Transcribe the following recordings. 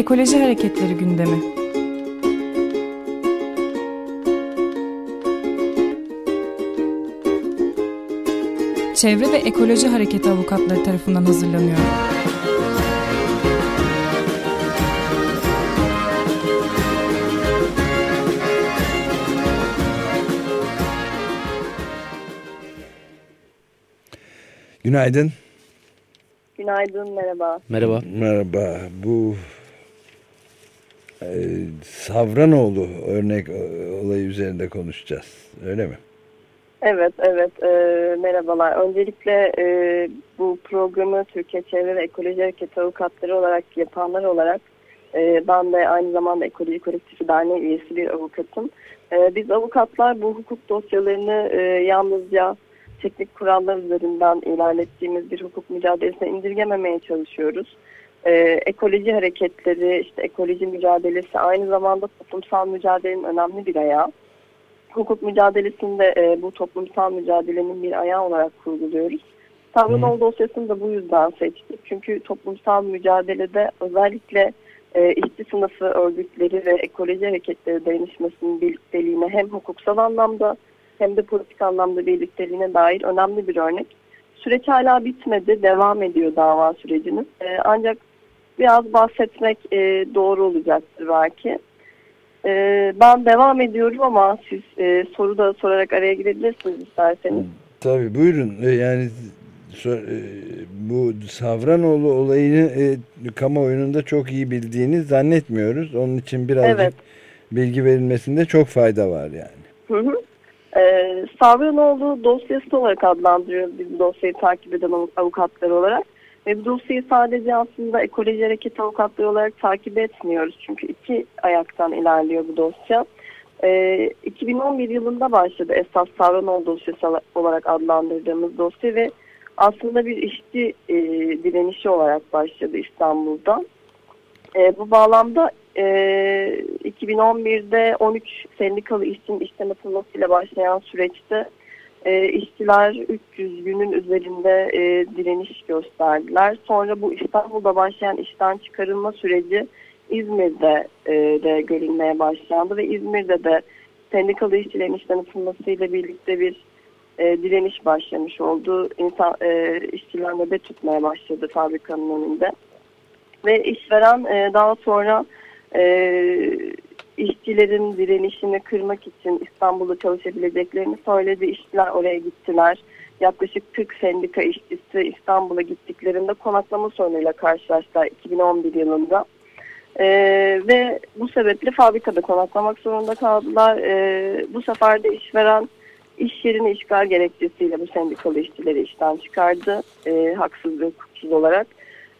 Ekoloji Hareketleri gündemi. Çevre ve Ekoloji Hareketi avukatları tarafından hazırlanıyor. Günaydın. Günaydın, merhaba. Merhaba. Merhaba. Bu Savranoğlu örnek olayı üzerinde konuşacağız. Öyle mi? Evet, evet. E, merhabalar. Öncelikle e, bu programı Türkiye Çevre ve Ekoloji Hareketi avukatları olarak yapanlar olarak e, ben de aynı zamanda Ekoloji Kolektifi Derneği üyesi bir avukatım. E, biz avukatlar bu hukuk dosyalarını e, yalnızca teknik kurallar üzerinden ilerlettiğimiz bir hukuk mücadelesine indirgememeye çalışıyoruz. Ee, ekoloji hareketleri, işte ekoloji mücadelesi aynı zamanda toplumsal mücadelenin önemli bir ayağı. Hukuk mücadelesinde e, bu toplumsal mücadelenin bir ayağı olarak kurguluyoruz. Tavrınol dosyasını da bu yüzden seçtik. Çünkü toplumsal mücadelede özellikle e, işçi sınıfı örgütleri ve ekoloji hareketleri dayanışmasının birlikteliğine hem hukuksal anlamda hem de politik anlamda birlikteliğine dair önemli bir örnek. Süreç hala bitmedi, devam ediyor dava süreciniz. Ee, ancak biraz bahsetmek e, doğru olacaktır belki. Ee, ben devam ediyorum ama siz e, soru da sorarak araya girebilirsiniz isterseniz. Tabii buyurun. E, yani e, bu Savranoğlu olayını e, kamuoyunun da çok iyi bildiğini zannetmiyoruz. Onun için birazcık evet. bilgi verilmesinde çok fayda var yani. Hı hı. Ee, Savranoğlu dosyası olarak adlandırıyoruz biz dosyayı takip eden avukatlar olarak. Ve bu dosyayı sadece aslında ekoloji hareket avukatları olarak takip etmiyoruz. Çünkü iki ayaktan ilerliyor bu dosya. Ee, 2011 yılında başladı esas Savranoğlu dosyası olarak adlandırdığımız dosya ve aslında bir işçi e, direnişi olarak başladı İstanbul'da. E, bu bağlamda e, 2011'de 13 sendikalı işçinin işten atılmasıyla başlayan süreçte e, işçiler 300 günün üzerinde e, direniş gösterdiler. Sonra bu İstanbul'da başlayan işten çıkarılma süreci İzmir'de e, de görülmeye başlandı ve İzmir'de de sendikalı işçilerin işten atılmasıyla birlikte bir e, direniş başlamış oldu. İnsan, e, işçiler nöbet tutmaya başladı fabrikanın önünde. Ve işveren e, daha sonra e, işçilerin direnişini kırmak için İstanbul'da çalışabileceklerini söyledi. İşçiler oraya gittiler. Yaklaşık 40 sendika işçisi İstanbul'a gittiklerinde konaklama sorunuyla karşılaştılar 2011 yılında. Ee, ve bu sebeple fabrikada konaklamak zorunda kaldılar. Ee, bu sefer de işveren iş yerini işgal gerekçesiyle bu sendikalı işçileri işten çıkardı. E, haksız ve hukuksuz olarak.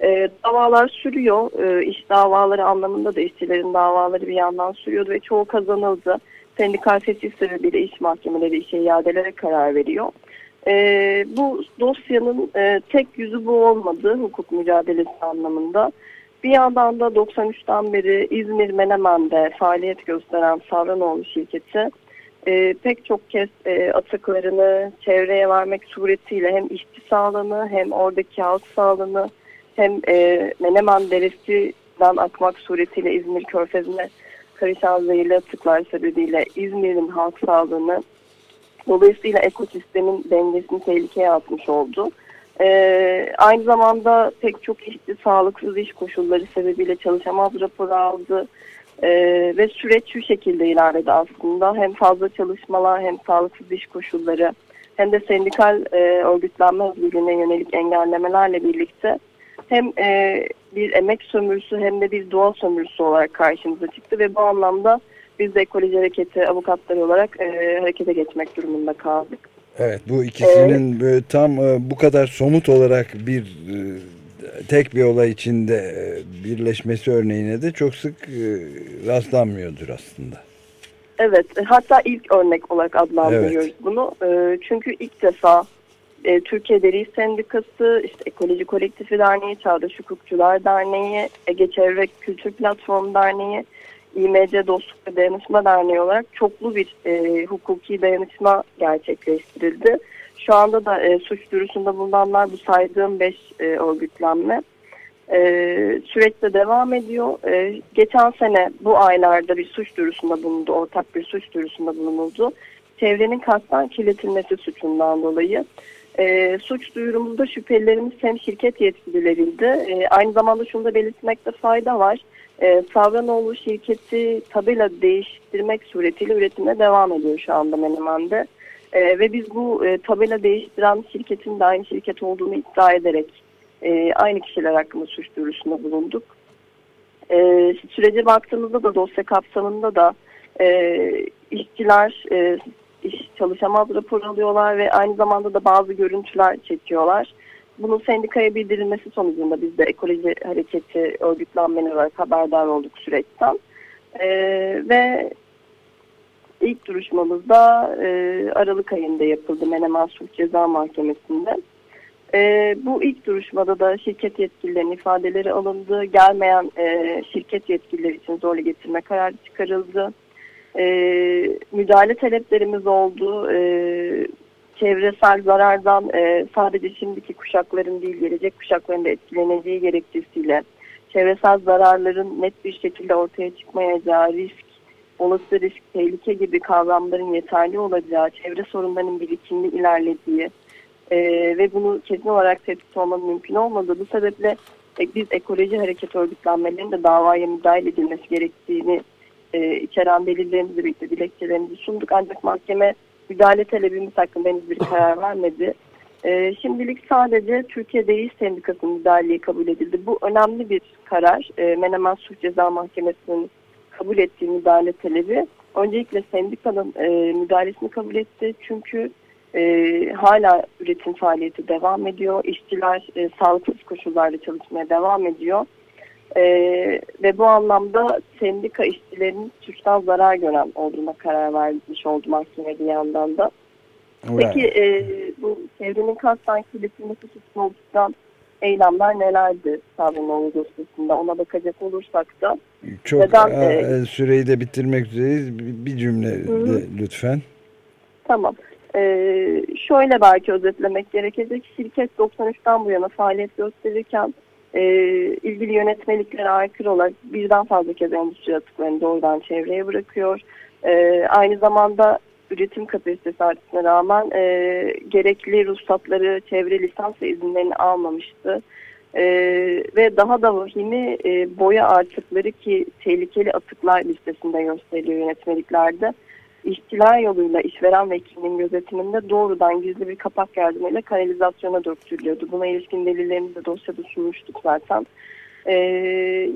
E, davalar sürüyor. E, iş davaları anlamında da işçilerin davaları bir yandan sürüyordu ve çoğu kazanıldı. Sendikal fesih sebebiyle iş mahkemeleri işe iadelere karar veriyor. E, bu dosyanın e, tek yüzü bu olmadı hukuk mücadelesi anlamında. Bir yandan da 93'ten beri İzmir Menemen'de faaliyet gösteren Savranoğlu şirketi e, pek çok kez e, atıklarını çevreye vermek suretiyle hem işçi sağlığını hem oradaki halk sağlığını hem e, Menemen Deresi'den akmak suretiyle İzmir Körfezi'ne karışan zehirli atıklar sebebiyle İzmir'in halk sağlığını dolayısıyla ekosistemin dengesini tehlikeye atmış oldu. Ee, aynı zamanda pek çok işçi sağlıksız iş koşulları sebebiyle çalışamaz raporu aldı. Ee, ve süreç şu şekilde ilerledi aslında. Hem fazla çalışmalar hem sağlıksız iş koşulları hem de sendikal e, örgütlenme özgürlüğüne yönelik engellemelerle birlikte hem e, bir emek sömürüsü hem de bir doğa sömürüsü olarak karşımıza çıktı ve bu anlamda biz de ekoloji hareketi avukatları olarak e, harekete geçmek durumunda kaldık. Evet bu ikisinin evet. tam e, bu kadar somut olarak bir e, tek bir olay içinde e, birleşmesi örneğine de çok sık rastlanmıyordur aslında. Evet hatta ilk örnek olarak adlandırıyoruz evet. bunu. Çünkü ilk defa e, Türkiye Deri Sendikası, işte Ekoloji Kolektifi Derneği, Çağdaş Hukukçular Derneği, Ege Çevre Kültür Platformu Derneği, İMC Dostluk ve Dayanışma Derneği olarak çoklu bir e, hukuki dayanışma gerçekleştirildi. Şu anda da e, suç duyurusunda bulunanlar bu saydığım beş e, örgütlenme. E, süreç de devam ediyor. E, geçen sene bu aylarda bir suç duyurusunda bulundu, ortak bir suç duyurusunda bulunuldu. Çevrenin kastan kirletilmesi suçundan dolayı. E, suç duyurumuzda şüphelilerimiz hem şirket yetkilileriydi. E, aynı zamanda şunu da belirtmekte fayda var. E, Savranoğlu şirketi tabela değiştirmek suretiyle üretime devam ediyor şu anda Menemen'de. E, ve biz bu e, tabela değiştiren şirketin de aynı şirket olduğunu iddia ederek e, aynı kişiler hakkında suç duyurusunda bulunduk. E, sürece baktığımızda da dosya kapsamında da e, işçiler e, iş çalışamaz rapor alıyorlar ve aynı zamanda da bazı görüntüler çekiyorlar. Bunun sendikaya bildirilmesi sonucunda biz de ekoloji hareketi örgütlenmeni olarak haberdar olduk süreçten. E, ve ilk duruşmamızda e, Aralık ayında yapıldı Menemen Sulh Ceza Mahkemesi'nde. E, bu ilk duruşmada da şirket yetkililerinin ifadeleri alındı. Gelmeyen e, şirket yetkilileri için zorla getirme kararı çıkarıldı. E, müdahale taleplerimiz oldu. E, çevresel zarardan e, sadece şimdiki kuşakların değil gelecek kuşakların da etkileneceği gerekçesiyle çevresel zararların net bir şekilde ortaya çıkmayacağı risk, olası risk, tehlike gibi kavramların yeterli olacağı, çevre sorunlarının birikimli ilerlediği e, ve bunu kesin olarak tespit olmanın mümkün olmadığı bu sebeple e, biz ekoloji hareket örgütlenmelerinin de davaya müdahale edilmesi gerektiğini e, içeren delillerimizle birlikte dilekçelerimizi sunduk ancak mahkeme müdahale talebimiz hakkında henüz bir karar vermedi. E, şimdilik sadece Türkiye Değiş Sendikası'nın müdahaleyi kabul edildi. Bu önemli bir karar. E, Menemen Suç Ceza Mahkemesi'nin kabul ettiği müdahale talebi. Öncelikle sendikanın e, müdahalesini kabul etti. Çünkü e, hala üretim faaliyeti devam ediyor. İşçiler e, sağlıksız koşullarda çalışmaya devam ediyor. E, ve bu anlamda sendika işçilerinin suçtan zarar gören olduğuna karar vermiş oldu mahkeme bir yandan da. Peki e, bu çevrenin kasten kirletilmesi suçlu olduktan eylemler nelerdi Savranoğlu dosyasında ona bakacak olursak da. Çok neden, e, süreyi de bitirmek üzereyiz. Bir cümle de, lütfen. Tamam. Ee, şöyle belki özetlemek gerekecek. Şirket 93'ten bu yana faaliyet gösterirken e, ilgili yönetmeliklere aykırı olarak birden fazla kez endüstri atıklarını doğrudan çevreye bırakıyor. E, aynı zamanda üretim kapasitesi artışına rağmen e, gerekli ruhsatları, çevre lisans ve izinlerini almamıştı. E, ve daha da vahimi e, boya artıkları ki tehlikeli atıklar listesinde gösteriliyor yönetmeliklerde. İşçiler yoluyla işveren vekilinin gözetiminde doğrudan gizli bir kapak yardımıyla kanalizasyona döktürülüyordu. Buna ilişkin delillerimizi de dosyada sunmuştuk zaten. Ee,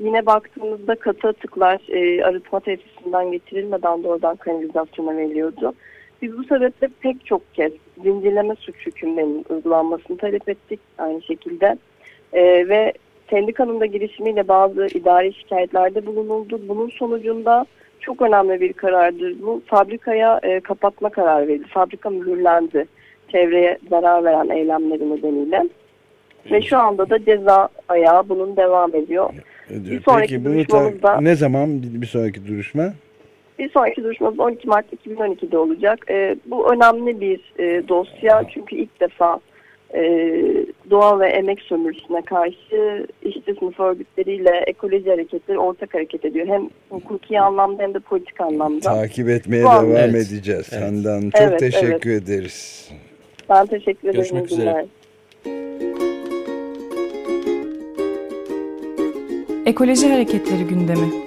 yine baktığımızda katı atıklar e, arıtma tesisinden getirilmeden doğrudan kanalizasyona veriliyordu. Biz bu sebeple pek çok kez zincirleme suç hükümlerinin uygulanmasını talep ettik aynı şekilde. Ee, ve sendikanın da girişimiyle bazı idari şikayetlerde bulunuldu. Bunun sonucunda çok önemli bir karardır. Bu fabrikaya e, kapatma kararı verildi. Fabrika mühürlendi. Çevreye zarar veren eylemleri nedeniyle. Ve şu anda da ceza ayağı bunun devam ediyor. Bir sonraki Peki duruşmamızda, ne zaman bir sonraki duruşma? Bir sonraki duruşmamız 12 Mart 2012'de olacak. E, bu önemli bir e, dosya çünkü ilk defa doğa ve emek sömürüsüne karşı işçi sınıf örgütleriyle ekoloji hareketleri ortak hareket ediyor. Hem hukuki anlamda hem de politik anlamda. Takip etmeye Bu devam evet. edeceğiz. Evet. Handan çok evet, teşekkür evet. ederiz. Ben teşekkür ederim. Görüşmek üzere. Ekoloji Hareketleri gündemi.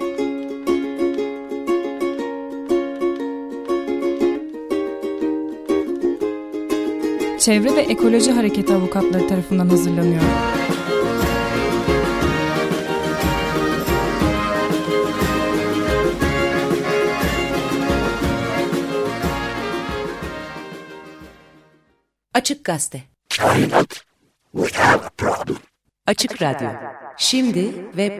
Çevre ve Ekoloji Hareketi avukatları tarafından hazırlanıyor. Açık Gazete Açık Radyo Şimdi ve